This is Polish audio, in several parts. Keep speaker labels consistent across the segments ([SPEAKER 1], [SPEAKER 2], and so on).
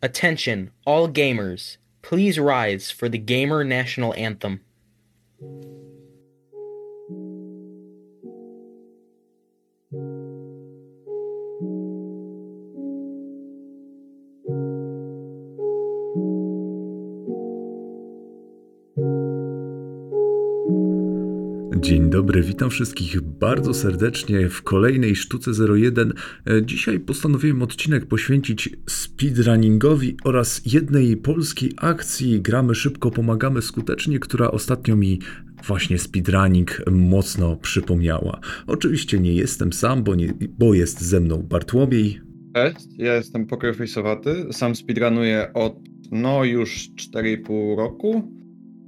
[SPEAKER 1] Attention, all gamers. Please rise for the Gamer National Anthem.
[SPEAKER 2] Dzień dobry, witam wszystkich bardzo serdecznie w kolejnej sztuce 01. E, Dzisiaj postanowiłem odcinek poświęcić speedrunningowi oraz jednej polskiej akcji Gramy szybko, pomagamy skutecznie, która ostatnio mi właśnie speedrunning mocno przypomniała. Oczywiście nie jestem sam, bo, nie, bo jest ze mną Bartłomiej.
[SPEAKER 3] Cześć, ja jestem Pokerface'owaty. Sam speedrunuję od no już 4,5 roku,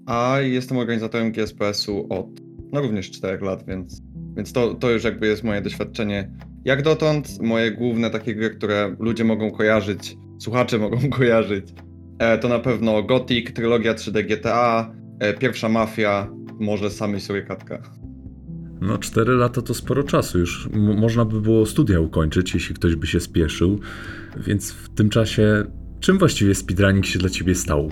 [SPEAKER 3] a jestem organizatorem GSPS-u od no również 4 lat, więc, więc to, to już jakby jest moje doświadczenie. Jak dotąd moje główne takie gry, które ludzie mogą kojarzyć, słuchacze mogą kojarzyć, e, to na pewno Gothic, trylogia 3D GTA, e, pierwsza Mafia, może samy Surykatka.
[SPEAKER 2] No, 4 lata to sporo czasu już. M- można by było studia ukończyć, jeśli ktoś by się spieszył. Więc w tym czasie, czym właściwie speedrunning się dla ciebie stał?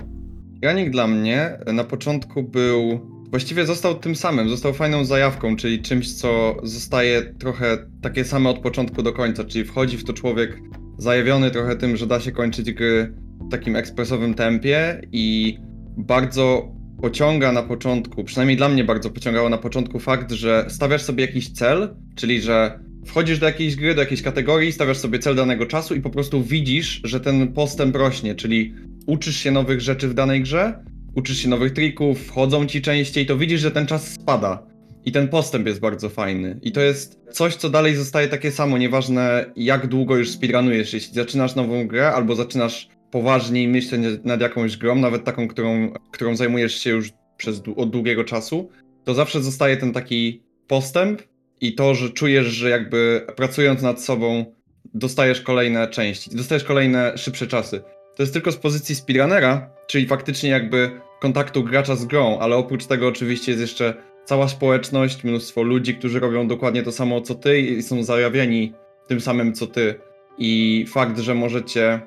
[SPEAKER 3] Granik dla mnie na początku był. Właściwie został tym samym, został fajną zajawką, czyli czymś, co zostaje trochę takie same od początku do końca, czyli wchodzi w to człowiek zajawiony trochę tym, że da się kończyć gry w takim ekspresowym tempie i bardzo pociąga na początku, przynajmniej dla mnie bardzo pociągało na początku fakt, że stawiasz sobie jakiś cel, czyli że wchodzisz do jakiejś gry, do jakiejś kategorii, stawiasz sobie cel danego czasu i po prostu widzisz, że ten postęp rośnie, czyli uczysz się nowych rzeczy w danej grze, uczysz się nowych trików, wchodzą ci częściej, to widzisz, że ten czas spada. I ten postęp jest bardzo fajny. I to jest coś, co dalej zostaje takie samo, nieważne jak długo już speedrunujesz. Jeśli zaczynasz nową grę albo zaczynasz poważniej myśleć nad jakąś grą, nawet taką, którą, którą zajmujesz się już przez, od długiego czasu, to zawsze zostaje ten taki postęp i to, że czujesz, że jakby pracując nad sobą dostajesz kolejne części, dostajesz kolejne szybsze czasy. To jest tylko z pozycji speedrunnera, czyli faktycznie jakby kontaktu gracza z grą, ale oprócz tego oczywiście jest jeszcze cała społeczność, mnóstwo ludzi, którzy robią dokładnie to samo co ty i są zajawieni tym samym co ty. I fakt, że możecie,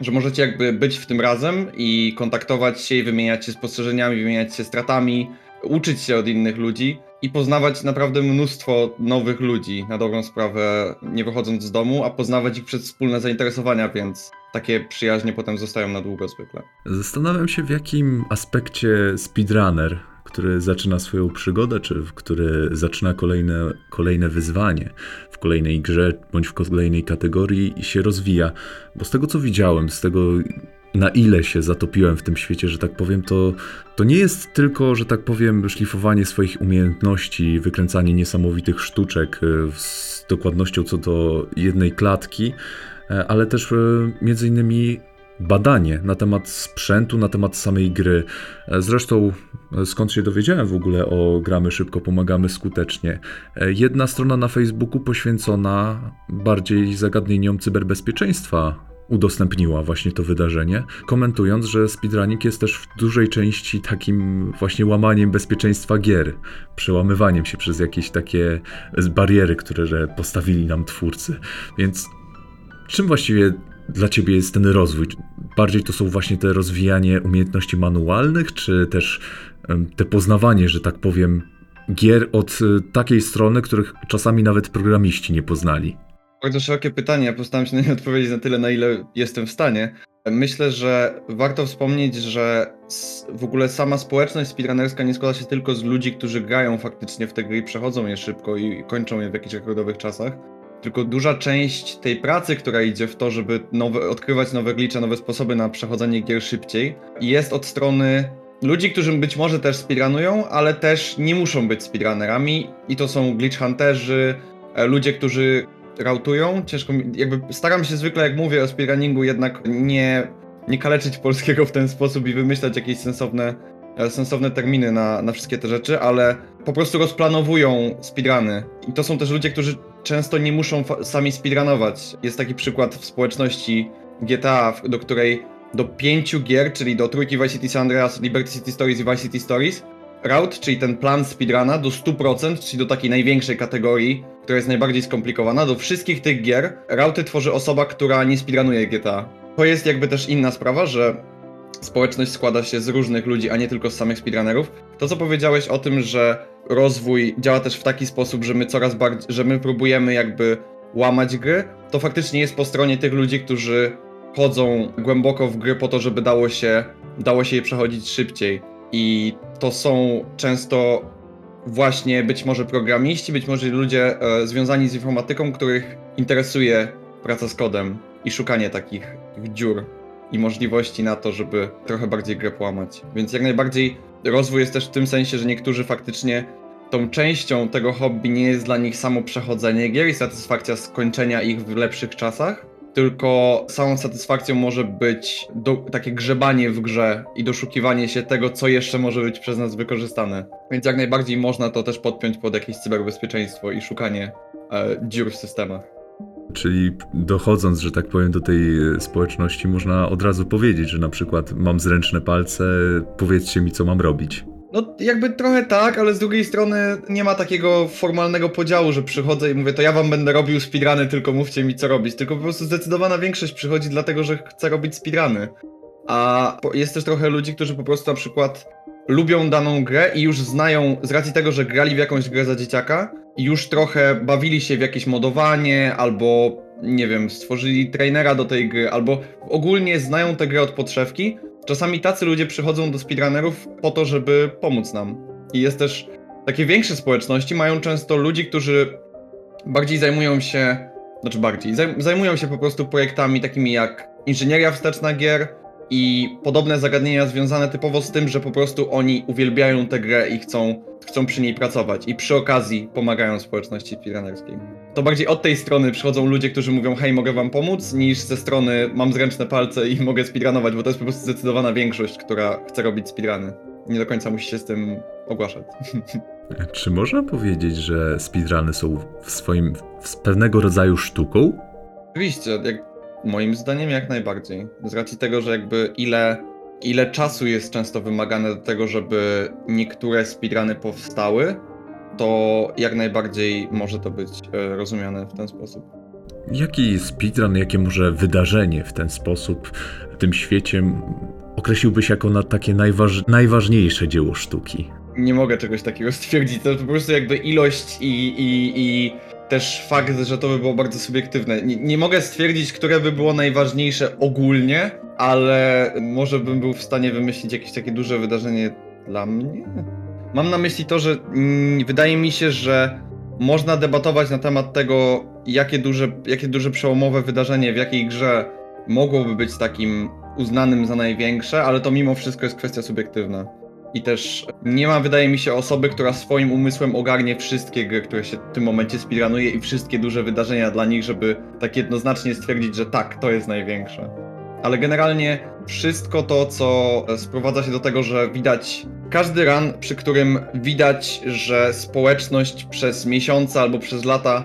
[SPEAKER 3] że możecie jakby być w tym razem i kontaktować się i wymieniać się spostrzeżeniami, wymieniać się stratami, uczyć się od innych ludzi i poznawać naprawdę mnóstwo nowych ludzi na dobrą sprawę, nie wychodząc z domu, a poznawać ich przez wspólne zainteresowania, więc takie przyjaźnie potem zostają na długo zwykle.
[SPEAKER 2] Zastanawiam się, w jakim aspekcie speedrunner, który zaczyna swoją przygodę, czy który zaczyna kolejne, kolejne wyzwanie w kolejnej grze bądź w kolejnej kategorii się rozwija. Bo z tego co widziałem, z tego na ile się zatopiłem w tym świecie, że tak powiem, to, to nie jest tylko, że tak powiem, szlifowanie swoich umiejętności, wykręcanie niesamowitych sztuczek e, z dokładnością co do jednej klatki, ale też e, między innymi badanie na temat sprzętu, na temat samej gry. E, Zresztą, e, skąd się dowiedziałem w ogóle o gramy szybko, pomagamy skutecznie. E, Jedna strona na Facebooku poświęcona bardziej zagadnieniom cyberbezpieczeństwa udostępniła właśnie to wydarzenie, komentując, że speedrunning jest też w dużej części takim właśnie łamaniem bezpieczeństwa gier, przełamywaniem się przez jakieś takie bariery, które postawili nam twórcy. Więc czym właściwie dla ciebie jest ten rozwój? Bardziej to są właśnie te rozwijanie umiejętności manualnych, czy też te poznawanie, że tak powiem, gier od y, takiej strony, których czasami nawet programiści nie poznali?
[SPEAKER 3] Bardzo szerokie pytanie, ja postaram się na nie odpowiedzieć na tyle, na ile jestem w stanie. Myślę, że warto wspomnieć, że w ogóle sama społeczność speedrunnerska nie składa się tylko z ludzi, którzy grają faktycznie w te gry i przechodzą je szybko i kończą je w jakichś rekordowych czasach. Tylko duża część tej pracy, która idzie w to, żeby nowe, odkrywać nowe glicze, nowe sposoby na przechodzenie gier szybciej, jest od strony ludzi, którzy być może też speedrunują, ale też nie muszą być speedrunnerami i to są glitch hunterzy, e, ludzie, którzy rautują. Ciężko mi, jakby staram się zwykle, jak mówię o speedrunningu, jednak nie, nie kaleczyć polskiego w ten sposób i wymyślać jakieś sensowne, e, sensowne terminy na, na wszystkie te rzeczy, ale po prostu rozplanowują speedruny. I to są też ludzie, którzy często nie muszą sami speedrunować. Jest taki przykład w społeczności GTA, do której do pięciu gier, czyli do trójki Vice City San Andreas, Liberty City Stories i Vice City Stories, route, czyli ten plan speedruna do 100%, czyli do takiej największej kategorii, która jest najbardziej skomplikowana, do wszystkich tych gier routy tworzy osoba, która nie speedrunuje GTA. to jest jakby też inna sprawa, że społeczność składa się z różnych ludzi, a nie tylko z samych speedrunnerów. To, co powiedziałeś o tym, że rozwój działa też w taki sposób, że my coraz bardziej, że my próbujemy jakby łamać gry, to faktycznie jest po stronie tych ludzi, którzy chodzą głęboko w gry po to, żeby dało się, dało się je przechodzić szybciej. I to są często właśnie być może programiści, być może ludzie e, związani z informatyką, których interesuje praca z kodem i szukanie takich, dziur i możliwości na to, żeby trochę bardziej grę połamać. Więc jak najbardziej rozwój jest też w tym sensie, że niektórzy faktycznie tą częścią tego hobby nie jest dla nich samo przechodzenie gier i satysfakcja skończenia ich w lepszych czasach, tylko samą satysfakcją może być do, takie grzebanie w grze i doszukiwanie się tego, co jeszcze może być przez nas wykorzystane. Więc jak najbardziej można to też podpiąć pod jakieś cyberbezpieczeństwo i szukanie e, dziur w systemach.
[SPEAKER 2] Czyli dochodząc, że tak powiem, do tej e, społeczności, można od razu powiedzieć, że na przykład mam zręczne palce, powiedzcie mi, co mam robić.
[SPEAKER 3] No, jakby trochę tak, ale z drugiej strony nie ma takiego formalnego podziału, że przychodzę i mówię, to ja wam będę robił speedruny, tylko mówcie mi co robić. Tylko po prostu zdecydowana większość przychodzi dlatego, że chce robić speedruny. A jest też trochę ludzi, którzy po prostu na przykład lubią daną grę i już znają, z racji tego, że grali w jakąś grę za dzieciaka, już trochę bawili się w jakieś modowanie, albo nie wiem, stworzyli trainera do tej gry, albo ogólnie znają tę grę od podszewki, Czasami tacy ludzie przychodzą do speedrunnerów po to, żeby pomóc nam. I jest też takie większe społeczności mają często ludzi, którzy bardziej zajmują się, znaczy bardziej, zajmują się po prostu projektami takimi jak inżynieria wsteczna gier i podobne zagadnienia związane typowo z tym, że po prostu oni uwielbiają tę grę i chcą, chcą przy niej pracować i przy okazji pomagają społeczności speedrunnerskiej to bardziej od tej strony przychodzą ludzie, którzy mówią, hej, mogę wam pomóc, niż ze strony mam zręczne palce i mogę speedrunować, bo to jest po prostu zdecydowana większość, która chce robić speedruny. Nie do końca musi się z tym ogłaszać.
[SPEAKER 2] Czy można powiedzieć, że speedruny są w swoim w pewnego rodzaju sztuką?
[SPEAKER 3] Oczywiście, jak, moim zdaniem jak najbardziej. Z racji tego, że jakby ile, ile czasu jest często wymagane do tego, żeby niektóre speedruny powstały, to jak najbardziej może to być e, rozumiane w ten sposób.
[SPEAKER 2] Jaki speedrun, jakie może wydarzenie w ten sposób w tym świecie określiłbyś jako na takie najważ najważniejsze dzieło sztuki?
[SPEAKER 3] Nie mogę czegoś takiego stwierdzić. To po prostu jakby ilość i, i, i też fakt, że to by było bardzo subiektywne. Nie, nie mogę stwierdzić, które by było najważniejsze ogólnie, ale może bym był w stanie wymyślić jakieś takie duże wydarzenie dla mnie. Mam na myśli to, że mm, wydaje mi się, że można debatować na temat tego, jakie duże, jakie duże przełomowe wydarzenie w jakiej grze mogłoby być takim uznanym za największe, ale to mimo wszystko jest kwestia subiektywna. I też nie ma, wydaje mi się, osoby, która swoim umysłem ogarnie wszystkie gry, które się w tym momencie speedrunuje i wszystkie duże wydarzenia dla nich, żeby tak jednoznacznie stwierdzić, że tak, to jest największe. Ale generalnie wszystko to, co sprowadza się do tego, że widać każdy run, przy którym widać, że społeczność przez miesiące albo przez lata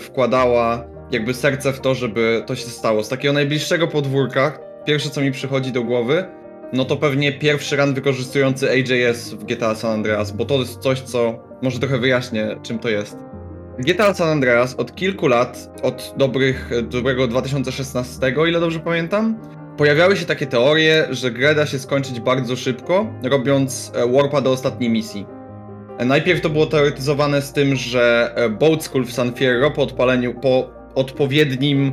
[SPEAKER 3] wkładała jakby serce w to, żeby to się stało. Z takiego najbliższego podwórka, pierwsze co mi przychodzi do głowy, no to pewnie pierwszy run wykorzystujący AJS w GTA San Andreas, bo to jest coś, co może trochę wyjaśnię, czym to jest. GTA San Andreas od kilku lat, od dobrych, dobrego 2016, o ile dobrze pamiętam, Pojawiały się takie teorie, że grę da się skończyć bardzo szybko, robiąc e, warpa do ostatniej misji. E, najpierw to było teoretyzowane z tym, że e, Boat School w San Fierro po odpaleniu, po odpowiednim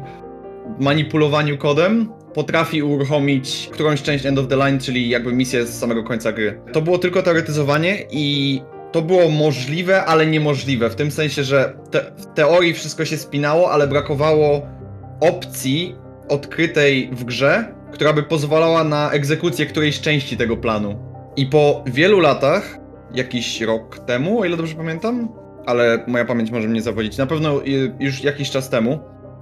[SPEAKER 3] manipulowaniu kodem potrafi uruchomić którąś część End of the Line, czyli jakby misję z samego końca gry. To było tylko teoretyzowanie i to było możliwe, ale niemożliwe. W tym sensie, że te, w teorii wszystko się spinało, ale brakowało opcji, odkrytej w grze, która by pozwalała na egzekucję którejś części tego planu. I po wielu latach, jakiś rok temu, o ile dobrze pamiętam, ale moja pamięć może mnie zawodzić, na pewno już jakiś czas temu,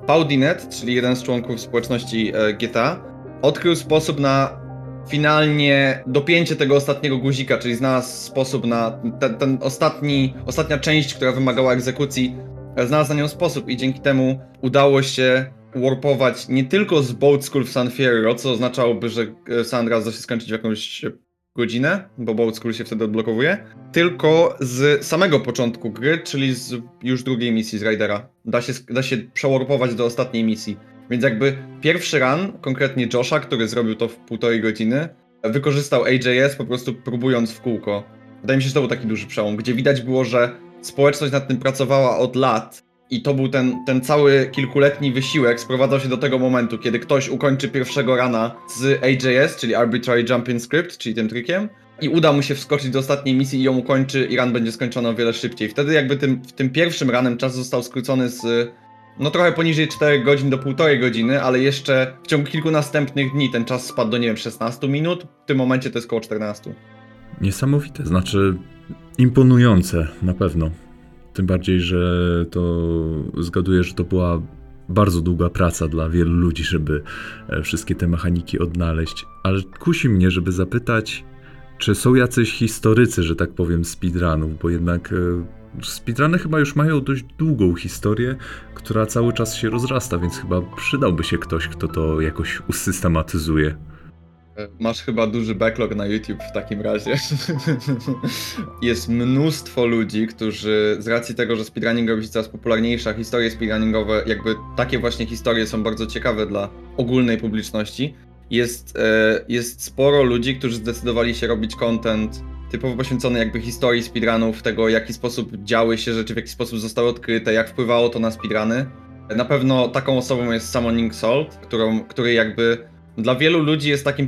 [SPEAKER 3] Paudinet, czyli jeden z członków społeczności e, GTA, odkrył sposób na finalnie dopięcie tego ostatniego guzika, czyli znalazł sposób na ten, ten ostatni, ostatnia część, która wymagała egzekucji, e, znalazł na nią sposób i dzięki temu udało się warpować nie tylko z Boat School w San Fierro, co oznaczałoby, że e, San Andreas da się skończyć w jakąś godzinę, bo Boat się wtedy odblokowuje, tylko z samego początku gry, czyli z już drugiej misji z Raidera. Da się, da się przewarpować do ostatniej misji. Więc jakby pierwszy run, konkretnie Josha, który zrobił to w półtorej godziny, wykorzystał AJS po prostu próbując w kółko. Wydaje mi się, że to był taki duży przełom, gdzie widać było, że społeczność nad tym pracowała od lat i to był ten, ten cały kilkuletni wysiłek sprowadzał się do tego momentu, kiedy ktoś ukończy pierwszego rana z AJS, czyli Arbitrary Jumping Script, czyli tym trikiem, i uda mu się wskoczyć do ostatniej misji i ją ukończy i run będzie skończony o wiele szybciej. Wtedy jakby tym, tym pierwszym ranem czas został skrócony z no trochę poniżej 4 godzin do 1,5 godziny, ale jeszcze w ciągu kilku następnych dni ten czas spadł do, nie wiem, 16 minut. W tym momencie to jest około 14.
[SPEAKER 2] Niesamowite, znaczy imponujące na pewno. Tym bardziej, że to zgaduję, że to była bardzo długa praca dla wielu ludzi, żeby e, wszystkie te mechaniki odnaleźć. Ale kusi mnie, żeby zapytać, czy są jacyś historycy, że tak powiem, speedrunów, bo jednak e, speedruny chyba już mają dość długą historię, która cały czas się rozrasta, więc chyba przydałby się ktoś, kto to jakoś usystematyzuje.
[SPEAKER 3] Masz chyba duży backlog na YouTube w takim razie. Jest mnóstwo ludzi, którzy z racji tego, że speedrunning robi się coraz popularniejsza, historie speedrunningowe, jakby takie właśnie historie są bardzo ciekawe dla ogólnej publiczności. Jest, e, jest sporo ludzi, którzy zdecydowali się robić content typowo poświęcony jakby historii speedrunów, tego w jaki sposób działy się rzeczy, w jaki sposób zostały odkryte, jak wpływało to na speedruny. Na pewno taką osobą jest Summoning Salt, którą, który jakby dla wielu ludzi jest takim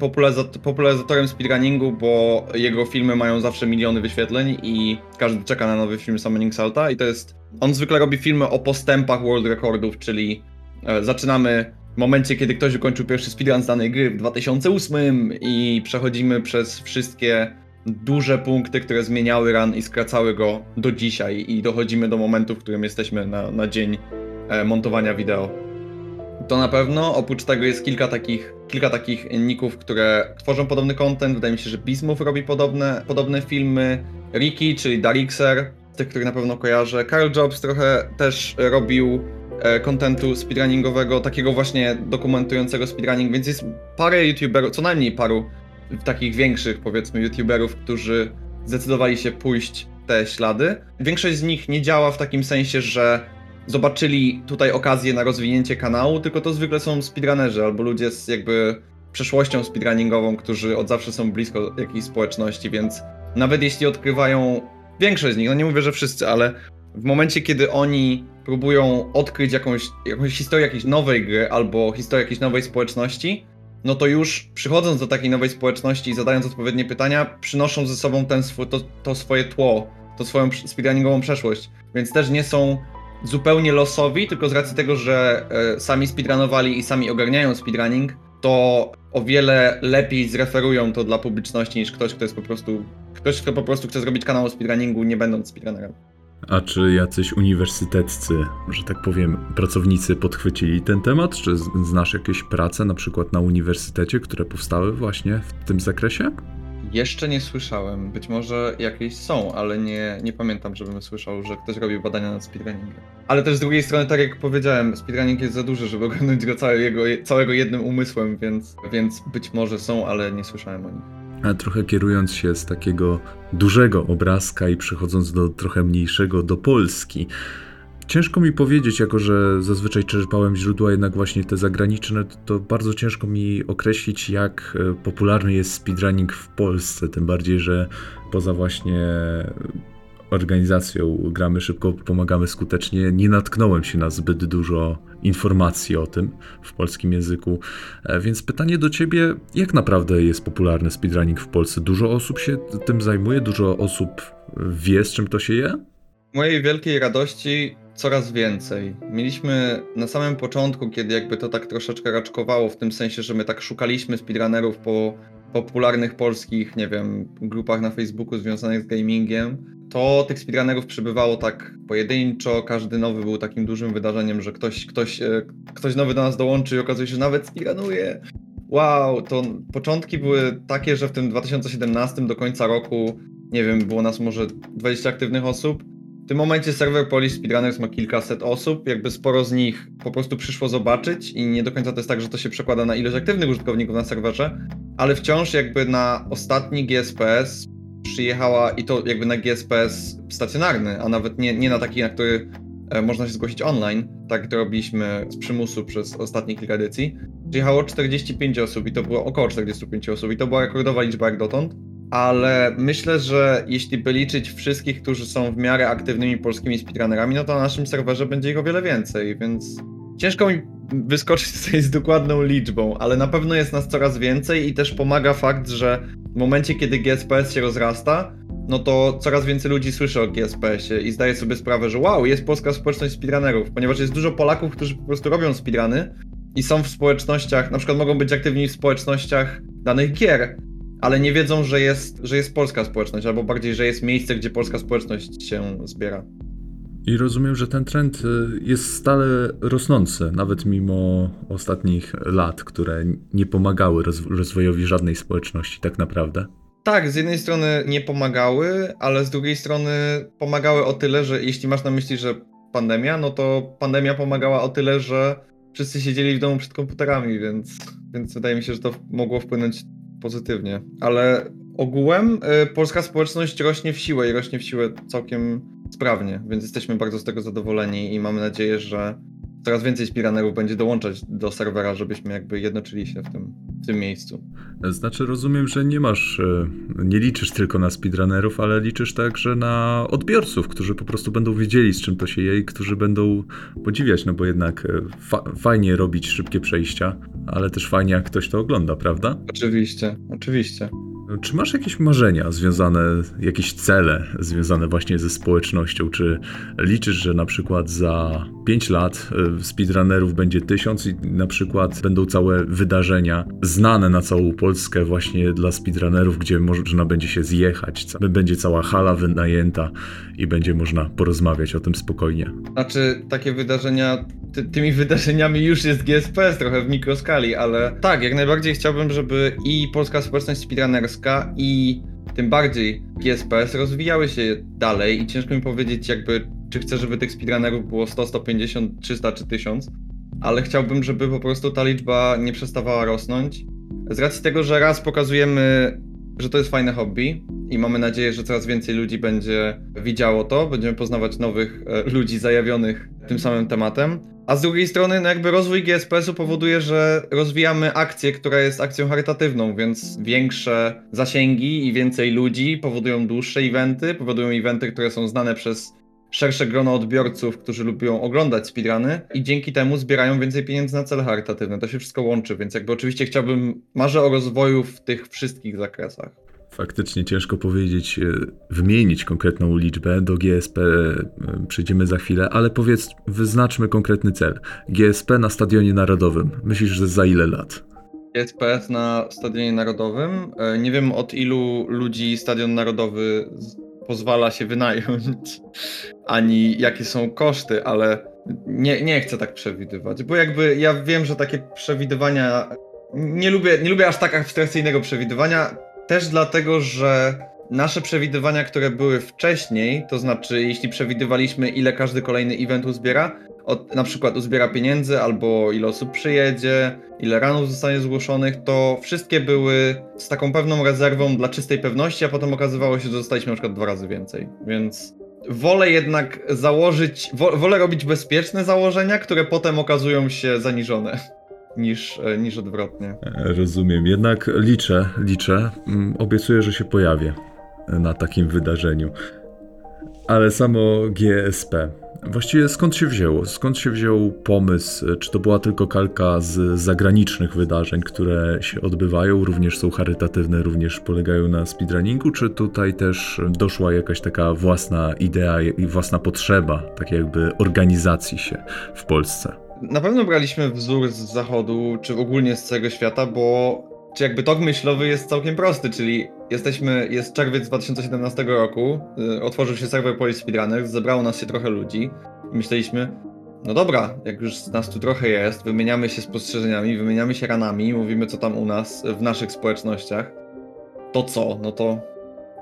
[SPEAKER 3] popularyzatorem speedrunningu, bo jego filmy mają zawsze miliony wyświetleń i każdy czeka na nowy film Summoning Salta i to jest... On zwykle robi filmy o postępach world recordów, czyli e, zaczynamy w momencie, kiedy ktoś ukończył pierwszy speedrun z danej gry w 2008 i przechodzimy przez wszystkie duże punkty, które zmieniały run i skracały go do dzisiaj i dochodzimy do momentu, w którym jesteśmy na, na dzień e, montowania wideo. To na pewno. Oprócz tego jest kilka takich, kilka takich ników, które tworzą podobny content. Wydaje mi się, że Bismuth robi podobne, podobne filmy. Ricky, czyli Darixer, tych, których na pewno kojarzę. Carl Jobs trochę też robił e, kontentu speedrunningowego, takiego właśnie dokumentującego speedrunning, więc jest parę youtuberów, co najmniej paru takich większych, powiedzmy, youtuberów, którzy zdecydowali się pójść te ślady. Większość z nich nie działa w takim sensie, że zobaczyli tutaj okazję na rozwinięcie kanału, tylko to zwykle są speedrunnerzy albo ludzie z jakby przeszłością speedrunningową, którzy od zawsze są blisko jakiejś społeczności, więc nawet jeśli odkrywają większość z nich, no nie mówię, że wszyscy, ale w momencie, kiedy oni próbują odkryć jakąś, jakąś historię jakiejś nowej gry albo historię jakiejś nowej społeczności, no to już przychodząc do takiej nowej społeczności i zadając odpowiednie pytania, przynoszą ze sobą ten swój, to, to swoje tło, to swoją speedrunningową przeszłość. Więc też nie są zupełnie losowi, tylko z racji tego, że e, sami speedrunowali i sami ogarniają speedrunning, to o wiele lepiej zreferują to dla publiczności niż ktoś, kto jest po prostu. Ktoś, kto po prostu chce zrobić kanał o speedrunningu, nie będąc speedrunnerem.
[SPEAKER 2] A czy jacyś uniwersyteccy, że tak powiem, pracownicy podchwycili ten temat? Czy znasz jakieś prace, na przykład na uniwersytecie, które powstały właśnie w tym zakresie?
[SPEAKER 3] Jeszcze nie słyszałem. Być może jakieś są, ale nie, nie pamiętam, żebym słyszał, że ktoś robił badania nad speedrunningiem. Ale też z drugiej strony, tak jak powiedziałem, speedrunning jest za duży, żeby ogarnąć go całego, całego jednym umysłem, więc, więc być może są, ale nie słyszałem o nich.
[SPEAKER 2] A trochę kierując się z takiego dużego obrazka i przechodząc do trochę mniejszego, do Polski, Ciężko mi powiedzieć, jako że zazwyczaj czerpałem źródła jednak właśnie te zagraniczne, to bardzo ciężko mi określić, jak e, popularny jest speedrunning w Polsce. Tym bardziej, że poza właśnie organizacją Gramy Szybko, Pomagamy Skutecznie, nie natknąłem się na zbyt dużo informacji o tym w polskim języku. E, więc pytanie do ciebie, jak naprawdę jest popularny speedrunning w Polsce? Dużo osób się tym zajmuje, dużo osób wie, z czym to się je?
[SPEAKER 3] Mojej wielkiej radości coraz więcej. Mieliśmy na samym początku, kiedy jakby to tak troszeczkę raczkowało, w tym sensie, że my tak szukaliśmy speedrunnerów po popularnych polskich, nie wiem, grupach na Facebooku związanych z gamingiem, to tych speedrunnerów przybywało tak pojedynczo, każdy nowy był takim dużym wydarzeniem, że ktoś, ktoś, e, ktoś nowy do nas dołączy i okazuje się, że nawet speedrunuje. Wow, to początki były takie, że w tym 2017 do końca roku, nie wiem, było nas może 20 aktywnych osób, tym momencie serwer Polish Speedrunners ma kilkaset osób, jakby sporo z nich po prostu przyszło zobaczyć i nie do końca to jest tak, że to się przekłada na ilość aktywnych użytkowników na serwerze, ale wciąż jakby na ostatni GSPS przyjechała i to jakby na GSPS stacjonarny, a nawet nie, nie na taki, na który e, można się zgłosić online, tak to robiliśmy z przymusu przez ostatnie kilka edycji, przyjechało 45 osób i to było około 45 osób i to była rekordowa liczba jak dotąd. Ale myślę, że jeśli by liczyć wszystkich, którzy są w miarę aktywnymi polskimi speedrunnerami, no to na naszym serwerze będzie ich o wiele więcej, więc ciężko mi wyskoczyć tutaj z dokładną liczbą, ale na pewno jest nas coraz więcej i też pomaga fakt, że w momencie, kiedy GSPS się rozrasta, no to coraz więcej ludzi słyszy o GSPS-ie i zdaje sobie sprawę, że wow, jest polska społeczność speedrunnerów, ponieważ jest dużo Polaków, którzy po prostu robią speedruny i są w społecznościach, na przykład mogą być aktywni w społecznościach danych gier, ale nie wiedzą, że jest, że jest polska społeczność, albo bardziej, że jest miejsce, gdzie polska społeczność się zbiera.
[SPEAKER 2] I rozumiem, że ten trend y, jest stale rosnący, nawet mimo ostatnich lat, które nie pomagały rozwojowi żadnej społeczności, tak naprawdę.
[SPEAKER 3] Tak, z jednej strony nie pomagały, ale z drugiej strony pomagały o tyle, że jeśli masz na myśli, że pandemia, no to pandemia pomagała o tyle, że wszyscy siedzieli w domu przed komputerami, więc, więc wydaje mi się, że to mogło wpłynąć pozytywnie. Ale ogółem y, polska społeczność rośnie w siłę i rośnie w siłę całkiem sprawnie, więc jesteśmy bardzo z tego zadowoleni i mamy nadzieję, że coraz więcej spiranerów będzie dołączać do serwera, żebyśmy jakby jednoczyli się w tym, w tym miejscu.
[SPEAKER 2] Znaczy rozumiem, że nie masz, e, nie liczysz tylko na speedrunnerów, ale liczysz także na odbiorców, którzy po prostu będą wiedzieli z czym to się je i którzy będą podziwiać, no bo jednak e, fa fajnie robić szybkie przejścia, ale też fajnie jak ktoś to ogląda, prawda?
[SPEAKER 3] Oczywiście, oczywiście.
[SPEAKER 2] Czy masz jakieś marzenia związane, jakieś cele związane właśnie ze społecznością? Czy liczysz, że na przykład za 5 lat y, speedrunnerów będzie tysiąc i na przykład będą całe wydarzenia znane na całą Polskę właśnie dla speedrunnerów, gdzie można będzie się zjechać, będzie cała hala wynajęta i będzie można porozmawiać o tym spokojnie?
[SPEAKER 3] Znaczy, takie wydarzenia ty, tymi wydarzeniami już jest GSPS trochę w mikroskali, ale tak, jak najbardziej chciałbym, żeby i polska społeczność speedrunnerska i tym bardziej GSPS rozwijały się dalej i ciężko mi powiedzieć jakby, czy chcę, żeby tych speedrunnerów było 100, 150, 300 czy 1000, ale chciałbym, żeby po prostu ta liczba nie przestawała rosnąć. Z racji tego, że raz pokazujemy, że to jest fajne hobby i mamy nadzieję, że coraz więcej ludzi będzie widziało to, będziemy poznawać nowych e, ludzi zajawionych tym samym tematem. A z drugiej strony, no jakby rozwój GSPS-u powoduje, że rozwijamy akcję, która jest akcją charytatywną, więc większe zasięgi i więcej ludzi powodują dłuższe eventy, powodują eventy, które są znane przez szersze grono odbiorców, którzy lubią oglądać speedruny i dzięki temu zbierają więcej pieniędzy na cele charytatywne. To się wszystko łączy, więc jakby oczywiście chciałbym, marzę o rozwoju w tych wszystkich zakresach.
[SPEAKER 2] Faktycznie ciężko powiedzieć, e, wymienić konkretną liczbę. Do GSP e, przejdziemy za chwilę, ale powiedz, wyznaczmy konkretny cel. GSP na Stadionie Narodowym. Myślisz, że za ile lat?
[SPEAKER 3] GSPS na Stadionie Narodowym. E, nie wiem od ilu ludzi Stadion Narodowy pozwala się wynająć, ani jakie są koszty, ale nie, nie chcę tak przewidywać, bo jakby ja wiem, że takie przewidywania. Nie lubię, nie lubię aż tak abstrakcyjnego przewidywania też dlatego, że nasze przewidywania, które były wcześniej, to znaczy jeśli przewidywaliśmy ile każdy kolejny event uzbiera, od, na przykład uzbiera pieniędzy, albo ile osób przyjedzie, ile ranów zostanie zgłoszonych, to wszystkie były z taką pewną rezerwą dla czystej pewności, a potem okazywało się, że dostaliśmy na przykład dwa razy więcej. Więc wolę jednak założyć, wolę robić bezpieczne założenia, które potem okazują się zaniżone niż, e, niż odwrotnie.
[SPEAKER 2] Rozumiem. Jednak liczę, liczę. Mm, obiecuję, że się pojawię na takim wydarzeniu. Ale samo GSP. Właściwie skąd się wzięło? Skąd się wziął pomysł? Czy to była tylko kalka z zagranicznych wydarzeń, które się odbywają, również są charytatywne, również polegają na speedrunningu? Czy tutaj też doszła jakaś taka własna idea i własna potrzeba, tak jakby organizacji się w Polsce?
[SPEAKER 3] Na pewno braliśmy wzór z zachodu, czy ogólnie z całego świata, bo czy jakby tok myślowy jest całkiem prosty, czyli jesteśmy, jest czerwiec 2017 roku, y, otworzył się serwer Police Speedrunners, zebrało nas się trochę ludzi i myśleliśmy, no dobra, jak już nas tu trochę jest, wymieniamy się spostrzeżeniami, wymieniamy się ranami, mówimy co tam u nas, w naszych społecznościach, to co? No to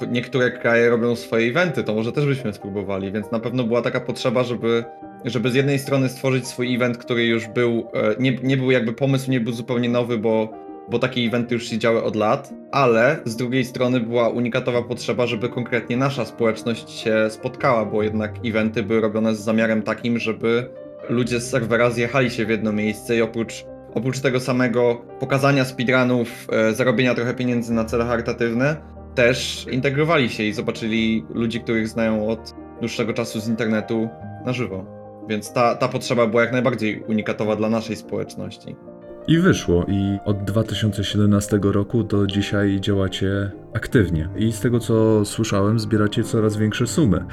[SPEAKER 3] niektóre kraje robią swoje eventy, to może też byśmy spróbowali, więc na pewno była taka potrzeba, żeby żeby z jednej strony stworzyć swój event, który już był, e, nie, nie był jakby pomysł, nie był zupełnie nowy, bo, bo takie eventy już się działy od lat, ale z drugiej strony była unikatowa potrzeba, żeby konkretnie nasza społeczność się spotkała, bo jednak eventy były robione z zamiarem takim, żeby ludzie z serwera zjechali się w jedno miejsce i oprócz, oprócz tego samego pokazania speedrunów, e, zarobienia trochę pieniędzy na cele charytatywne, też integrowali się i zobaczyli ludzi, których znają od dłuższego czasu z internetu na żywo. Więc ta, ta potrzeba była jak najbardziej unikatowa dla naszej społeczności.
[SPEAKER 2] I wyszło. I od 2017 roku do dzisiaj działacie aktywnie. I z tego co słyszałem, zbieracie coraz większe sumy.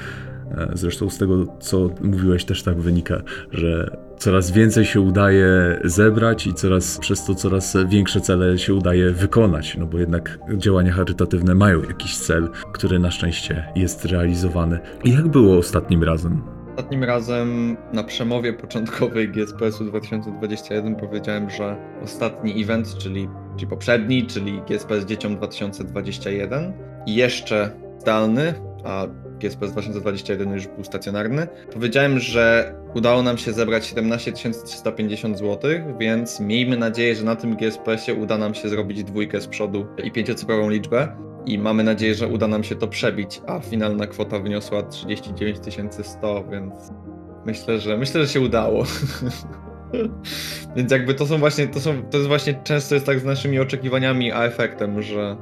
[SPEAKER 2] E, Zresztą z tego, co mówiłeś, też tak wynika, że coraz więcej się udaje zebrać i coraz przez to coraz większe cele się udaje wykonać. No bo jednak działania charytatywne mają jakiś cel, który na szczęście jest realizowany. I jak było ostatnim razem?
[SPEAKER 3] Ostatnim razem na przemowie początkowej GSPS-u 2021 powiedziałem, że ostatni event, czyli, czyli poprzedni, czyli GSPS Dzieciom 2021 i jeszcze zdalny, a GSPS 2021 już był stacjonarny, powiedziałem, że udało nam się zebrać 17 350 zł, więc miejmy nadzieję, że na tym GSPS-ie uda nam się zrobić dwójkę z przodu i pięciocyfrową liczbę. I mamy nadzieję, że uda nam się to przebić, a finalna kwota wyniosła 39 100, więc myślę, że myślę, że się udało. więc jakby to są właśnie, to są, to jest właśnie często jest tak z naszymi oczekiwaniami, a efektem, że,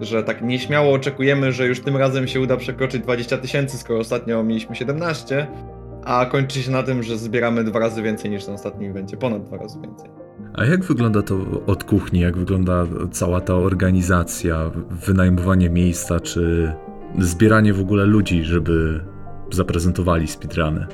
[SPEAKER 3] że tak nieśmiało oczekujemy, że już tym razem się uda przekroczyć 20 tysięcy, skoro ostatnio mieliśmy 17, a kończy się na tym, że zbieramy dwa razy więcej niż na ostatnim evencie, ponad dwa razy więcej.
[SPEAKER 2] A jak wygląda to od kuchni? Jak wygląda cała ta organizacja, wynajmowanie miejsca, czy zbieranie w ogóle ludzi, żeby zaprezentowali speedruny?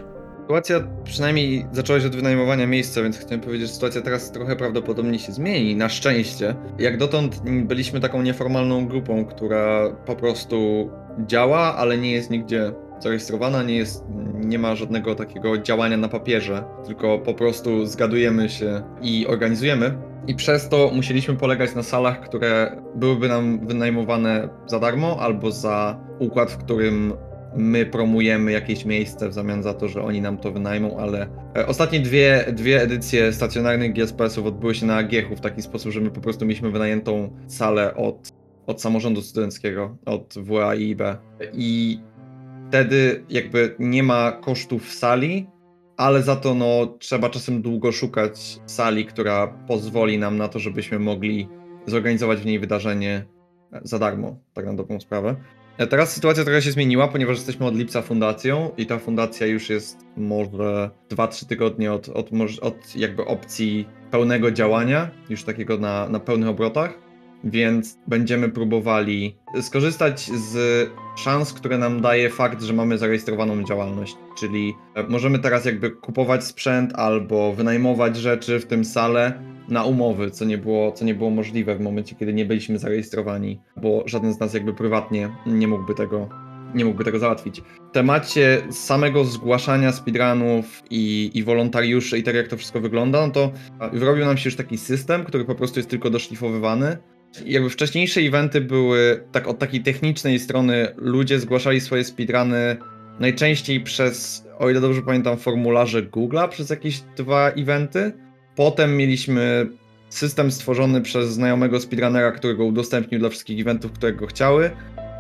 [SPEAKER 3] Sytuacja przynajmniej zaczęła się od wynajmowania miejsca, więc chciałem powiedzieć, że sytuacja teraz trochę prawdopodobnie się zmieni, na szczęście. Jak dotąd byliśmy taką nieformalną grupą, która po prostu działa, ale nie jest nigdzie zarejestrowana, nie, jest, nie ma żadnego takiego działania na papierze, tylko po prostu zgadujemy się i organizujemy. I przez to musieliśmy polegać na salach, które byłyby nam wynajmowane za darmo albo za układ, w którym my promujemy jakieś miejsce w zamian za to, że oni nam to wynajmą, ale e, ostatnie dwie, dwie edycje stacjonarnych GSPS-ów odbyły się na Giechu w taki sposób, że my po prostu mieliśmy wynajętą salę od, od samorządu studenckiego, od WA i IB. I wtedy jakby nie ma kosztów sali, ale za to no, trzeba czasem długo szukać sali, która pozwoli nam na to, żebyśmy mogli zorganizować w niej wydarzenie za darmo, tak na dobrą sprawę. E, Teraz sytuacja trochę się zmieniła, ponieważ jesteśmy od lipca fundacją i ta fundacja już jest może 2-3 tygodnie od, od, od jakby opcji pełnego działania, już takiego na, na pełnych obrotach, więc będziemy próbowali skorzystać z szans, które nam daje fakt, że mamy zarejestrowaną działalność, czyli e, możemy teraz jakby kupować sprzęt albo wynajmować rzeczy, w tym salę, na umowy, co nie było, co nie było możliwe w momencie, kiedy nie byliśmy zarejestrowani, bo żaden z nas jakby prywatnie nie mógłby tego, nie mógłby tego załatwić. W temacie samego zgłaszania speedrunów i, i wolontariuszy i tak jak to wszystko wygląda, no to wyrobił nam się już taki system, który po prostu jest tylko doszlifowywany. Jakby wcześniejsze eventy były tak od takiej technicznej strony, ludzie zgłaszali swoje speedruny najczęściej przez, o ile dobrze pamiętam, formularze Google'a przez jakieś dwa eventy. Potem mieliśmy system stworzony przez znajomego speedrunnera, którego udostępnił dla wszystkich eventów, które go chciały.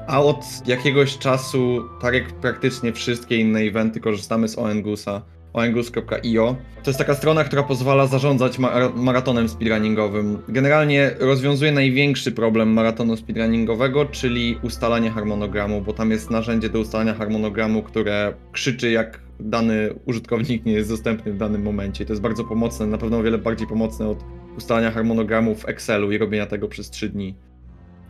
[SPEAKER 3] A od jakiegoś czasu, tak jak praktycznie wszystkie inne eventy, korzystamy z ONGUSa, ongus.io. To jest taka strona, która pozwala zarządzać ma- maratonem speedrunningowym. Generalnie rozwiązuje największy problem maratonu speedrunningowego, czyli ustalanie harmonogramu, bo tam jest narzędzie do ustalania harmonogramu, które krzyczy jak dany użytkownik nie jest dostępny w danym momencie. To jest bardzo pomocne, na pewno o wiele bardziej pomocne od ustalania harmonogramu w Excelu i robienia tego przez 3 dni.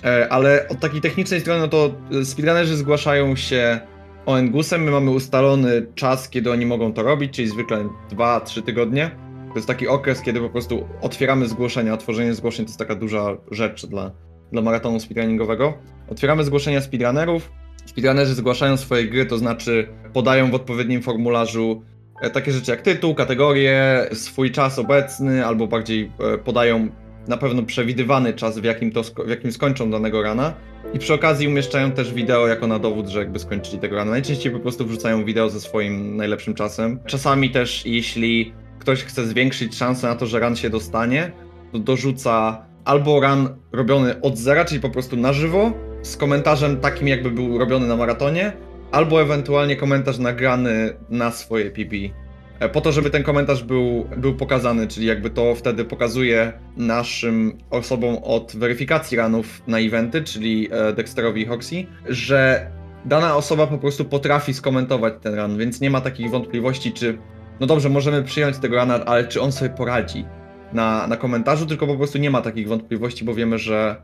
[SPEAKER 3] E, Ale od takiej technicznej strony, no to speedrunnerzy zgłaszają się ONGUSem, my mamy ustalony czas, kiedy oni mogą to robić, czyli zwykle 2-3 tygodnie. To jest taki okres, kiedy po prostu otwieramy zgłoszenia. Otworzenie zgłoszeń to jest taka duża rzecz dla, dla maratonu speedrunningowego. Otwieramy zgłoszenia speedrunnerów. Speedrunnerzy zgłaszają swoje gry, to znaczy podają w odpowiednim formularzu e, takie rzeczy jak tytuł, kategorię, swój czas obecny, albo bardziej e, podają na pewno przewidywany czas, w jakim, to w jakim skończą danego rana. I przy okazji umieszczają też wideo jako na dowód, że jakby skończyli tego rana. Najczęściej po prostu wrzucają wideo ze swoim najlepszym czasem. Czasami też, jeśli ktoś chce zwiększyć szansę na to, że ran się dostanie, to dorzuca albo ran robiony od zera, czyli po prostu na żywo, z komentarzem takim, jakby był robiony na maratonie, albo ewentualnie komentarz nagrany na swoje PP. E, po to, żeby ten komentarz był, był pokazany, czyli jakby to wtedy pokazuje naszym osobom od weryfikacji ranów na eventy, czyli e, Dexterowi i Hoxie, że dana osoba po prostu potrafi skomentować ten run, więc nie ma takich wątpliwości, czy no dobrze, możemy przyjąć tego rana, ale czy on sobie poradzi na, na komentarzu, tylko po prostu nie ma takich wątpliwości, bo wiemy, że,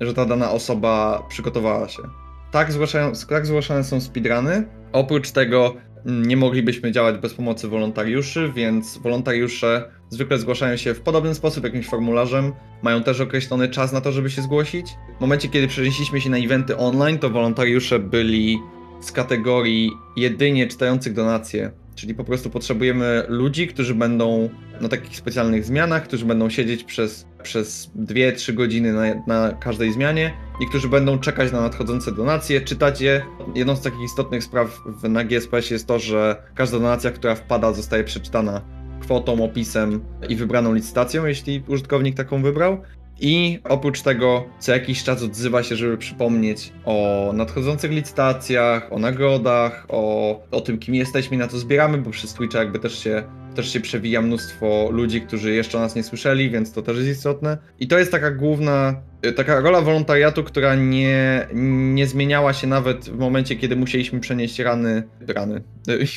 [SPEAKER 3] że ta dana osoba przygotowała się. Tak, zgłaszają, tak zgłaszane są speedruny. Oprócz tego nie moglibyśmy działać bez pomocy wolontariuszy, więc wolontariusze zwykle zgłaszają się w podobny sposób, jakimś formularzem. Mają też określony czas na to, żeby się zgłosić. W momencie, kiedy przenieśliśmy się na eventy online, to wolontariusze byli z kategorii jedynie czytających donacje Czyli po prostu potrzebujemy ludzi, którzy będą na takich specjalnych zmianach, którzy będą siedzieć przez, przez 2-3 godziny na, na każdej zmianie i którzy będą czekać na nadchodzące donacje, czytać je. Jedną z takich istotnych spraw w, na GSPS jest to, że każda donacja, która wpada, zostaje przeczytana kwotą, opisem i wybraną licytacją, jeśli użytkownik taką wybrał. I oprócz tego co jakiś czas odzywa się, żeby przypomnieć o nadchodzących licytacjach, o nagrodach, o, o tym, kim jesteśmy i na to zbieramy, bo przez Twitcha jakby też się, też się przewija mnóstwo ludzi, którzy jeszcze o nas nie słyszeli, więc to też jest istotne. I to jest taka główna, taka rola wolontariatu, która nie, nie zmieniała się nawet w momencie, kiedy musieliśmy przenieść rany, rany,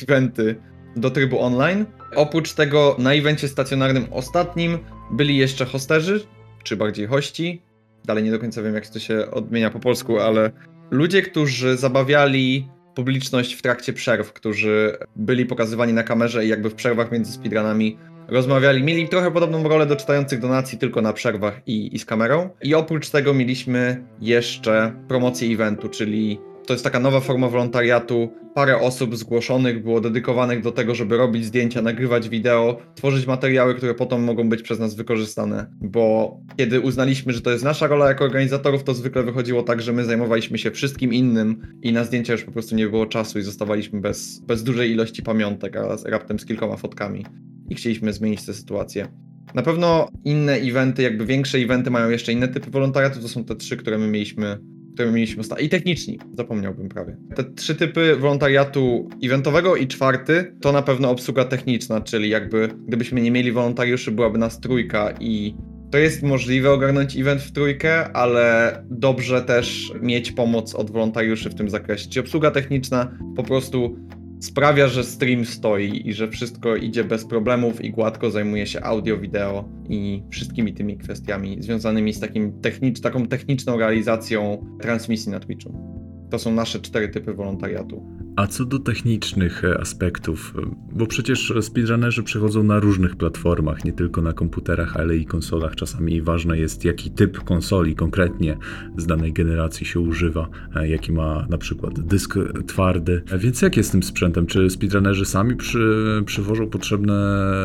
[SPEAKER 3] eventy do trybu online. Oprócz tego na evencie stacjonarnym ostatnim byli jeszcze hosterzy, czy bardziej hości. Dalej nie do końca wiem, jak to się odmienia po polsku, ale ludzie, którzy zabawiali publiczność w trakcie przerw, którzy byli pokazywani na kamerze i jakby w przerwach między speedrunami rozmawiali, mieli trochę podobną rolę do czytających donacji, tylko na przerwach i, i z kamerą. I oprócz tego mieliśmy jeszcze promocję eventu, czyli to jest taka nowa forma wolontariatu. Parę osób zgłoszonych było dedykowanych do tego, żeby robić zdjęcia, nagrywać wideo, tworzyć materiały, które potem mogą być przez nas wykorzystane. Bo kiedy uznaliśmy, że to jest nasza rola jako organizatorów, to zwykle wychodziło tak, że my zajmowaliśmy się wszystkim innym i na zdjęcia już po prostu nie było czasu i zostawaliśmy bez, bez dużej ilości pamiątek, a raptem z kilkoma fotkami. I chcieliśmy zmienić tę sytuację. Na pewno inne eventy, jakby większe eventy mają jeszcze inne typy wolontariatu, to są te trzy, które my mieliśmy które mieliśmy. I techniczni, zapomniałbym prawie. Te trzy typy wolontariatu eventowego i czwarty to na pewno obsługa techniczna, czyli jakby gdybyśmy nie mieli wolontariuszy, byłaby nas trójka i to jest możliwe ogarnąć event w trójkę, ale dobrze też mieć pomoc od wolontariuszy w tym zakresie. Czyli obsługa techniczna po prostu sprawia, że stream stoi i że wszystko idzie bez problemów i gładko zajmuje się audio, wideo i wszystkimi tymi kwestiami związanymi z takim technicz, taką techniczną realizacją transmisji na Twitchu. To są nasze cztery typy wolontariatu.
[SPEAKER 2] A co do technicznych e, aspektów, e, bo przecież speedrunnerzy przechodzą na różnych platformach, nie tylko na komputerach, ale i konsolach. Czasami ważne jest, jaki typ konsoli konkretnie z danej generacji się używa, e, jaki ma na przykład dysk twardy. Więc jak jest z tym sprzętem? Czy speedrunnerzy sami przy, przywożą potrzebne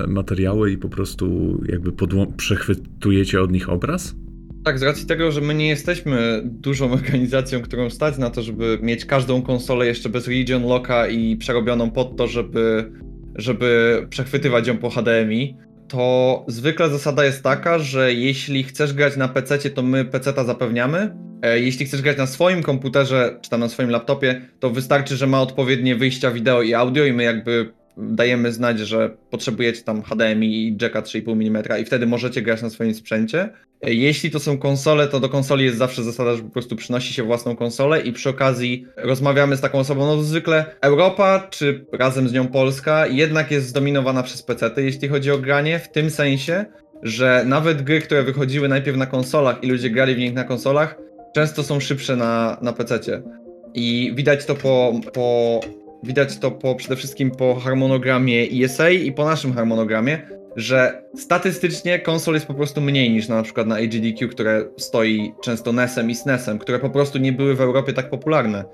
[SPEAKER 2] materiały i po prostu jakby przechwytujecie od nich obraz?
[SPEAKER 3] Tak, z racji tego, że my nie jesteśmy dużą organizacją, którą stać na to, żeby mieć każdą konsolę jeszcze bez region locka i przerobioną pod to, żeby, żeby przechwytywać ją po HDMI, to zwykle zasada jest taka, że jeśli chcesz grać na PC, to my PC-ta zapewniamy. E, jeśli chcesz grać na swoim komputerze, czy tam na swoim laptopie, to wystarczy, że ma odpowiednie wyjścia wideo i audio i my jakby dajemy znać, że potrzebujecie tam HDMI i jacka 3,5 mm i wtedy możecie grać na swoim sprzęcie. Jeśli to są konsole, to do konsoli jest zawsze zasada, że po prostu przynosi się własną konsolę i przy okazji rozmawiamy z taką osobą. No zwykle Europa, czy razem z nią Polska, jednak jest zdominowana przez PC, jeśli chodzi o granie, w tym sensie, że nawet gry, które wychodziły najpierw na konsolach i ludzie grali w nich na konsolach, często są szybsze na, na PC. I widać to po, po widać to po, przede wszystkim po harmonogramie ESA i po naszym harmonogramie, że statystycznie konsol jest po prostu mniej niż na, przykład na AGDQ, które stoi często NES-em i SNES-em, które po prostu nie były w Europie tak popularne.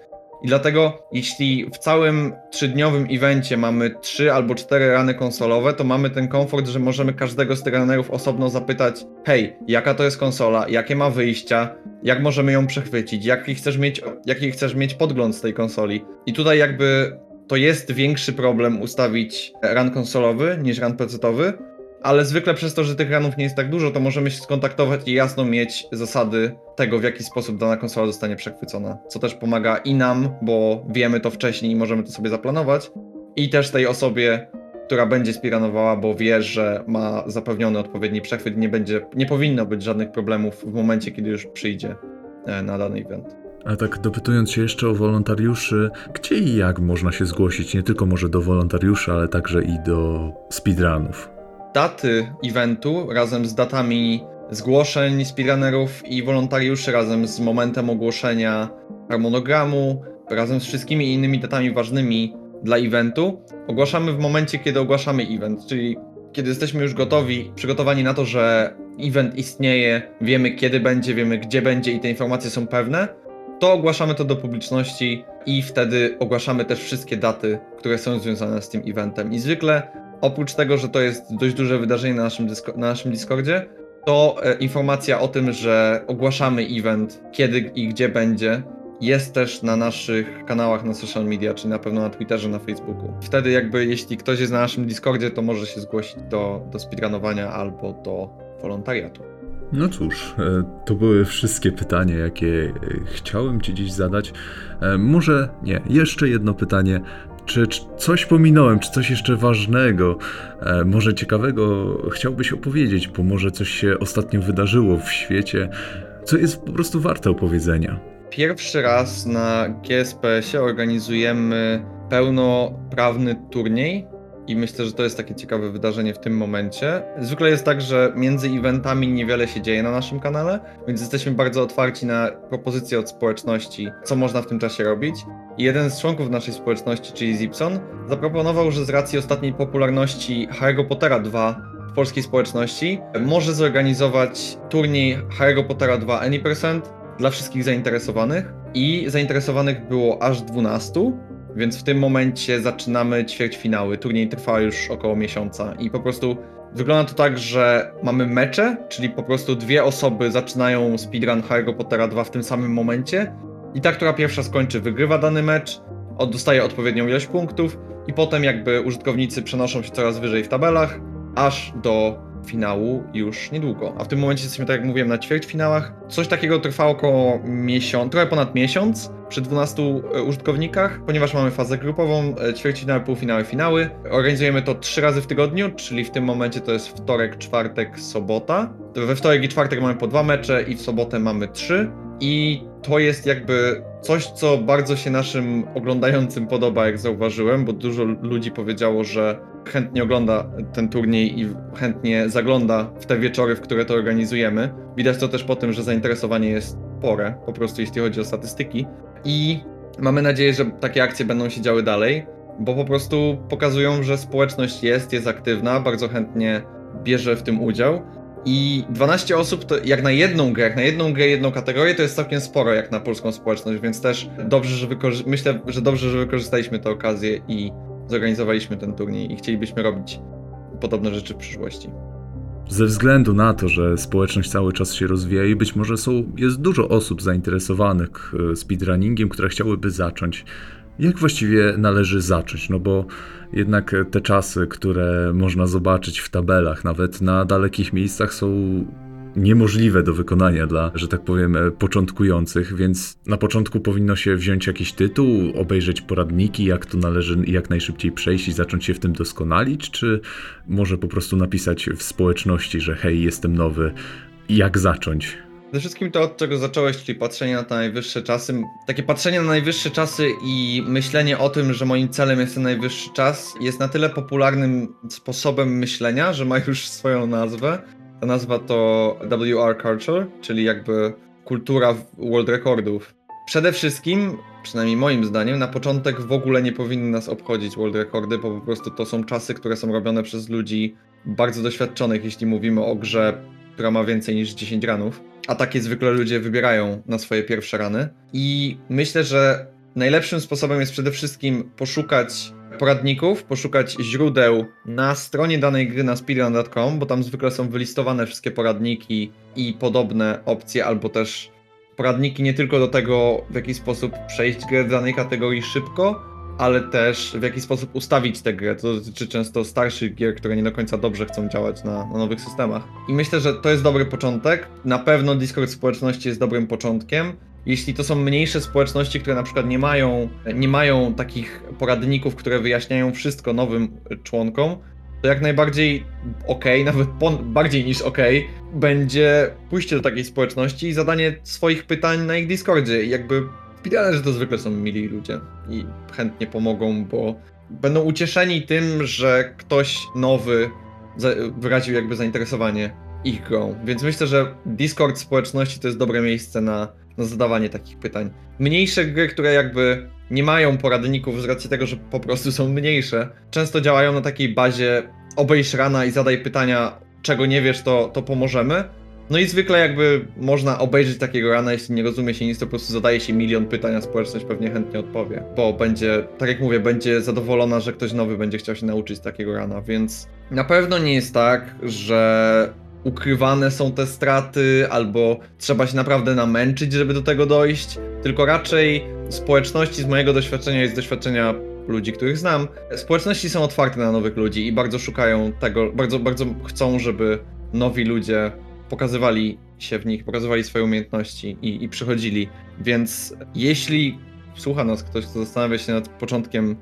[SPEAKER 3] I dlatego, jeśli w całym trzydniowym evencie mamy trzy albo cztery rany konsolowe, to mamy ten komfort, że możemy każdego z tych runnerów osobno zapytać: Hej, jaka to jest konsola, jakie ma wyjścia, jak możemy ją przechwycić, jaki chcesz mieć, jaki chcesz mieć podgląd z tej konsoli. I tutaj jakby to jest większy problem ustawić run konsolowy niż run pecetowy, ale zwykle przez to, że tych ranów nie jest tak dużo, to możemy się skontaktować i jasno mieć zasady tego, w jaki sposób dana konsola zostanie przechwycona. Co też pomaga i nam, bo wiemy to wcześniej i możemy to sobie zaplanować, i też tej osobie, która będzie speedrunowała, bo wie, że ma zapewniony odpowiedni przechwyt, nie będzie, nie powinno być żadnych problemów w momencie, kiedy już przyjdzie e, na dany event.
[SPEAKER 2] A tak dopytując się jeszcze o wolontariuszy, gdzie i jak można się zgłosić? Nie tylko może do wolontariuszy, ale także i do speedrunów.
[SPEAKER 3] Daty eventu razem z datami zgłoszeń speedrunnerów i wolontariuszy, razem z momentem ogłoszenia harmonogramu, razem z wszystkimi innymi datami ważnymi dla eventu, ogłaszamy w momencie, kiedy ogłaszamy event, czyli kiedy jesteśmy już gotowi, przygotowani na to, że event istnieje, wiemy kiedy będzie, wiemy gdzie będzie i te informacje są pewne, to ogłaszamy to do publiczności i wtedy ogłaszamy też wszystkie daty, które są związane z tym eventem. I zwykle oprócz tego, że to jest dość duże wydarzenie na naszym, dysko- na naszym Discordzie, to e, informacja o tym, że ogłaszamy event, kiedy i gdzie będzie, jest też na naszych kanałach na social media, czyli na pewno na Twitterze, na Facebooku. Wtedy jakby jeśli ktoś jest na naszym Discordzie, to może się zgłosić do, do speedrunowania albo do wolontariatu.
[SPEAKER 2] No cóż, e, to były wszystkie pytania, jakie e, chciałem Ci dziś zadać. E, Może nie, jeszcze jedno pytanie. Czy, czy coś pominąłem, czy coś jeszcze ważnego, e, może ciekawego chciałbyś opowiedzieć, bo może coś się ostatnio wydarzyło w świecie, co jest po prostu warte opowiedzenia.
[SPEAKER 3] Pierwszy raz na GSPS-ie organizujemy pełnoprawny turniej i myślę, że to jest takie ciekawe wydarzenie w tym momencie. Zwykle jest tak, że między eventami niewiele się dzieje na naszym kanale, więc jesteśmy bardzo otwarci na propozycje od społeczności, co można w tym czasie robić. I jeden z członków naszej społeczności, czyli Zipson, zaproponował, że z racji ostatniej popularności Harry'ego Pottera 2 w polskiej społeczności może zorganizować turniej Harry'ego Pottera 2 Any% dla wszystkich zainteresowanych i zainteresowanych było aż 12, więc w tym momencie zaczynamy ćwierćfinały. Turniej trwa już około miesiąca i po prostu wygląda to tak, że mamy mecze, czyli po prostu dwie osoby zaczynają speedrun Harry'ego Pottera 2 w tym samym momencie i ta, która pierwsza skończy, wygrywa dany mecz, dostaje odpowiednią ilość punktów i potem jakby użytkownicy przenoszą się coraz wyżej w tabelach, aż do finału już niedługo. A w tym momencie jesteśmy, tak jak mówiłem, na ćwierćfinałach. Coś takiego trwa około miesiąc, trochę ponad miesiąc przy 12 e, użytkownikach, ponieważ mamy fazę grupową, e, ćwierćfinały, półfinały, finały. Organizujemy to trzy razy w tygodniu, czyli w tym momencie to jest wtorek, czwartek, sobota. We wtorek i czwartek mamy po dwa mecze i w sobotę mamy trzy. I to jest jakby coś, co bardzo się naszym oglądającym podoba, jak zauważyłem, bo dużo ludzi powiedziało, że chętnie ogląda ten turniej i chętnie zagląda w te wieczory, w które to organizujemy. Widać to też po tym, że zainteresowanie jest spore, po prostu jeśli chodzi o statystyki. I mamy nadzieję, że takie akcje będą się działy dalej, bo po prostu pokazują, że społeczność jest, jest aktywna, bardzo chętnie bierze w tym udział. I 12 osób to jak na jedną grę, jak na jedną grę, jedną kategorię, to jest całkiem sporo jak na polską społeczność, więc też dobrze, że myślę, że dobrze, że wykorzystaliśmy tę okazję i zorganizowaliśmy ten turniej i chcielibyśmy robić podobne rzeczy w przyszłości.
[SPEAKER 2] Ze względu na to, że społeczność cały czas się rozwija i być może są, jest dużo osób zainteresowanych e, speedrunningiem, które chciałyby zacząć. Jak właściwie należy zacząć? No bo jednak te czasy, które można zobaczyć w tabelach, nawet na dalekich miejscach, są niemożliwe do wykonania dla, że tak powiem, e, początkujących, więc na początku powinno się wziąć jakiś tytuł, obejrzeć poradniki, jak to należy jak najszybciej przejść i zacząć się w tym doskonalić, czy może po prostu napisać w społeczności, że hej, jestem nowy, jak zacząć?
[SPEAKER 3] Przede wszystkim to, od czego zacząłeś, czyli patrzenie na te najwyższe czasy. Takie patrzenie na najwyższe czasy i myślenie o tym, że moim celem jest ten najwyższy czas, jest na tyle popularnym sposobem myślenia, że ma już swoją nazwę. Ta nazwa to WR Culture, czyli jakby kultura world recordów. Przede wszystkim, przynajmniej moim zdaniem, na początek w ogóle nie powinny nas obchodzić world recordy, bo po prostu to są czasy, które są robione przez ludzi bardzo doświadczonych, jeśli mówimy o grze, która ma więcej niż 10 ranów. A takie zwykle ludzie wybierają na swoje pierwsze rany. I myślę, że najlepszym sposobem jest przede wszystkim poszukać poradników, poszukać źródeł na stronie danej gry na speedrun.com, bo tam zwykle są wylistowane wszystkie poradniki i podobne opcje, albo też poradniki nie tylko do tego, w jaki sposób przejść grę w danej kategorii szybko, ale też w jaki sposób ustawić tę grę. To dotyczy często starszych gier, które nie do końca dobrze chcą działać na, na nowych systemach. I myślę, że to jest dobry początek. Na pewno Discord społeczności jest dobrym początkiem. Jeśli to są mniejsze społeczności, które na przykład nie mają, nie mają takich poradników, które wyjaśniają wszystko nowym członkom, to jak najbardziej ok, nawet bardziej niż ok, będzie pójście do takiej społeczności i zadanie swoich pytań na ich Discordzie. I jakby speedrunnerzy to zwykle są mili ludzie i chętnie pomogą, bo będą ucieszeni tym, że ktoś nowy wyraził jakby zainteresowanie ich grą. Więc myślę, że Discord społeczności to jest dobre miejsce na, na zadawanie takich pytań. Mniejsze gry, które jakby nie mają poradników z racji tego, że po prostu są mniejsze, często działają na takiej bazie obejrz rana i zadaj pytania, czego nie wiesz, to, to pomożemy. No i zwykle jakby można obejrzeć takiego rana, jeśli nie rozumie się nic, to po prostu zadaje się milion pytań, a społeczność pewnie chętnie odpowie. Bo będzie, tak jak mówię, będzie zadowolona, że ktoś nowy będzie chciał się nauczyć takiego rana, więc na pewno nie jest tak, że ukrywane są te straty, albo trzeba się naprawdę namęczyć, żeby do tego dojść, tylko raczej społeczności z mojego doświadczenia i z doświadczenia ludzi, których znam, społeczności są otwarte na nowych ludzi i bardzo szukają tego, bardzo, bardzo chcą, żeby nowi ludzie pokazywali się w nich, pokazywali swoje umiejętności i, i przychodzili. Więc jeśli słucha nas ktoś, kto zastanawia się nad początkiem,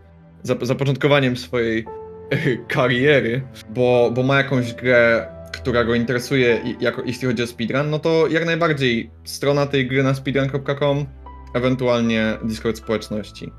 [SPEAKER 3] zap- zapoczątkowaniem swojej kariery, bo, bo ma jakąś grę, która go interesuje, jako, jeśli chodzi o speedrun, no to jak najbardziej strona tej gry na speedrun.com, ewentualnie Discord społeczności.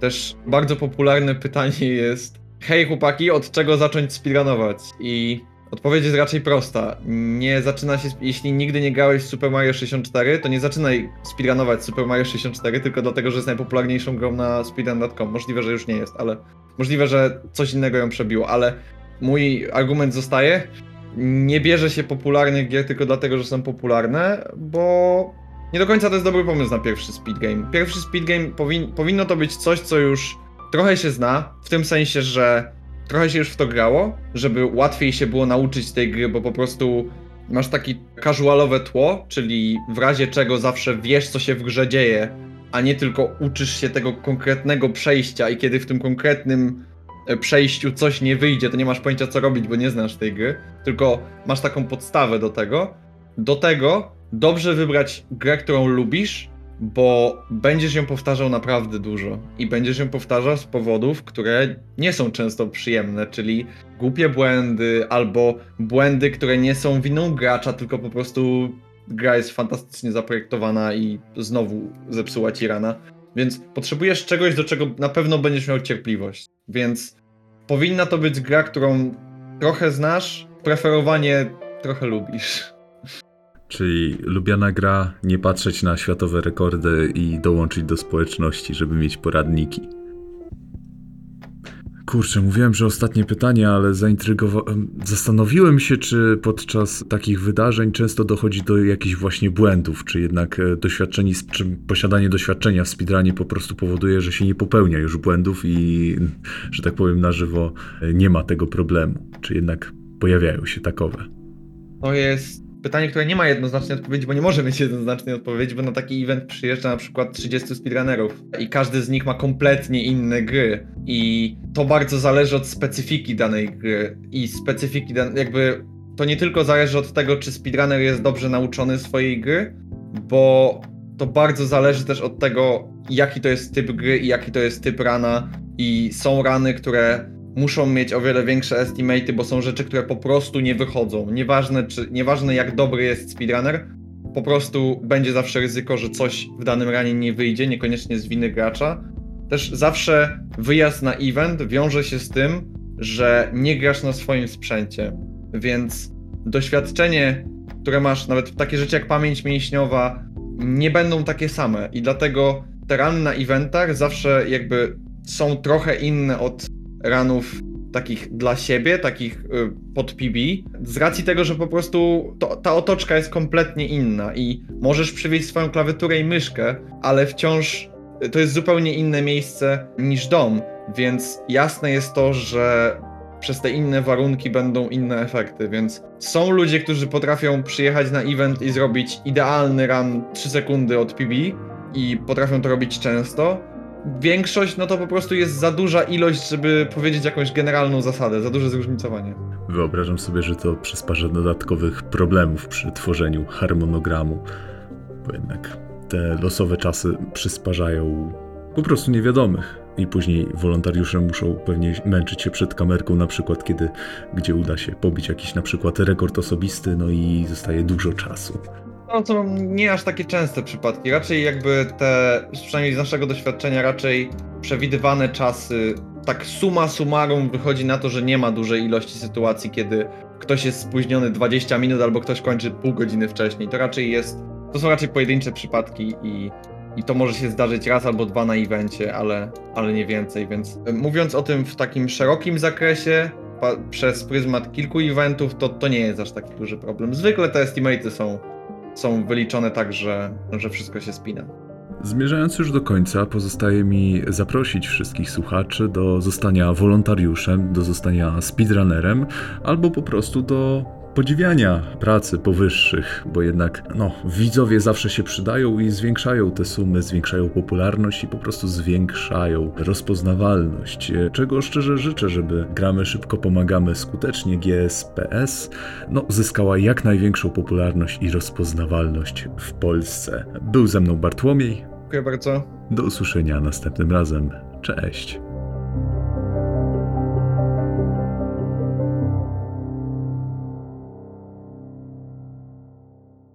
[SPEAKER 3] Też bardzo popularne pytanie jest: Hej chłopaki, od czego zacząć speedrunować? I odpowiedź jest raczej prosta. Nie zaczyna się, jeśli nigdy nie grałeś w Super Mario 64, to nie zaczynaj speedrunować Super Mario 64 tylko dlatego, że jest najpopularniejszą grą na speedrun.com. Możliwe, że już nie jest, ale możliwe, że coś innego ją przebiło, ale mój argument zostaje. Nie bierze się popularnych gier tylko dlatego, że są popularne, bo nie do końca to jest dobry pomysł na pierwszy speed game. Pierwszy speed game powin powinno to być coś, co już trochę się zna, w tym sensie, że trochę się już w to grało, żeby łatwiej się było nauczyć tej gry, bo po prostu masz takie casualowe tło, czyli w razie czego zawsze wiesz, co się w grze dzieje, a nie tylko uczysz się tego konkretnego przejścia i kiedy w tym konkretnym przejściu coś nie wyjdzie, to nie masz pojęcia co robić, bo nie znasz tej gry, tylko masz taką podstawę do tego. Do tego dobrze wybrać grę, którą lubisz, bo będziesz ją powtarzał naprawdę dużo. I będziesz ją powtarzał z powodów, które nie są często przyjemne, czyli głupie błędy, albo błędy, które nie są winą gracza, tylko po prostu gra jest fantastycznie zaprojektowana i znowu zepsuła ci rana. Więc potrzebujesz czegoś, do czego na pewno będziesz miał cierpliwość. Więc powinna to być gra, którą trochę znasz, preferowanie trochę lubisz.
[SPEAKER 2] Czyli lubiana gra, nie patrzeć na światowe rekordy i dołączyć do społeczności, żeby mieć poradniki. Kurczę, mówiłem, że ostatnie pytanie, ale zaintrygowałem. Zastanowiłem się, czy podczas takich wydarzeń często dochodzi do jakichś właśnie błędów, czy jednak e, doświadczenie, czy posiadanie doświadczenia w speedrunie po prostu powoduje, że się nie popełnia już błędów i, że tak powiem, na żywo e, nie ma tego problemu. Czy jednak pojawiają się takowe?
[SPEAKER 3] To jest pytanie, które nie ma jednoznacznej odpowiedzi, bo nie może mieć jednoznacznej odpowiedzi, bo na taki event przyjeżdża na przykład 30 speedrunnerów i każdy z nich ma kompletnie inne gry. I to bardzo zależy od specyfiki danej gry. I specyfiki dan- jakby to nie tylko zależy od tego, czy speedrunner jest dobrze nauczony swojej gry, bo to bardzo zależy też od tego, jaki to jest typ gry i jaki to jest typ rana. I są rany, które muszą mieć o wiele większe estimaty, bo są rzeczy, które po prostu nie wychodzą. Nieważne, czy, nieważne jak dobry jest speedrunner, po prostu będzie zawsze ryzyko, że coś w danym ranie nie wyjdzie, niekoniecznie z winy gracza. Też zawsze wyjazd na event wiąże się z tym, że nie grasz na swoim sprzęcie, więc doświadczenie, które masz, nawet takie rzeczy jak pamięć mięśniowa, nie będą takie same i dlatego te rany na eventach zawsze jakby są trochę inne od ranów takich dla siebie, takich y, pod PB, z racji tego, że po prostu to, ta otoczka jest kompletnie inna i możesz przywieźć swoją klawiaturę i myszkę, ale wciąż y, to jest zupełnie inne miejsce niż dom, więc jasne jest to, że przez te inne warunki będą inne efekty, więc są ludzie, którzy potrafią przyjechać na event i zrobić idealny run 3 sekundy od PB i potrafią to robić często, większość, no to po prostu jest za duża ilość, żeby powiedzieć jakąś generalną zasadę, za duże zróżnicowanie.
[SPEAKER 2] Wyobrażam sobie, że to przysparza dodatkowych problemów przy tworzeniu harmonogramu, bo jednak te losowe czasy przysparzają po prostu niewiadomych. I później wolontariusze muszą pewnie męczyć się przed kamerką, na przykład kiedy, gdzie uda się pobić jakiś na przykład rekord osobisty, no i zostaje dużo czasu.
[SPEAKER 3] No to nie aż takie częste przypadki. Raczej jakby te, przynajmniej z naszego doświadczenia, raczej przewidywane czasy, tak suma summarum wychodzi na to, że nie ma dużej ilości sytuacji, kiedy ktoś jest spóźniony 20 minut albo ktoś kończy pół godziny wcześniej. To raczej jest, to są raczej pojedyncze przypadki i, i to może się zdarzyć raz albo dwa na evencie, ale, ale nie więcej, więc e, mówiąc o tym w takim szerokim zakresie, pa, przez pryzmat kilku eventów, to, to nie jest aż taki duży problem. Zwykle te estimaty są są wyliczone tak, że, że wszystko się spina.
[SPEAKER 2] Zmierzając już do końca, pozostaje mi zaprosić wszystkich słuchaczy do zostania wolontariuszem, do zostania speedrunnerem, albo po prostu do podziwiania pracy powyższych, bo jednak no, widzowie zawsze się przydają i zwiększają te sumy, zwiększają popularność i po prostu zwiększają rozpoznawalność. Czego szczerze życzę, żeby gramy szybko, pomagamy skutecznie GSPS no, zyskała jak największą popularność i rozpoznawalność w Polsce. Był ze mną Bartłomiej.
[SPEAKER 3] Dziękuję bardzo.
[SPEAKER 2] Do usłyszenia następnym razem. Cześć.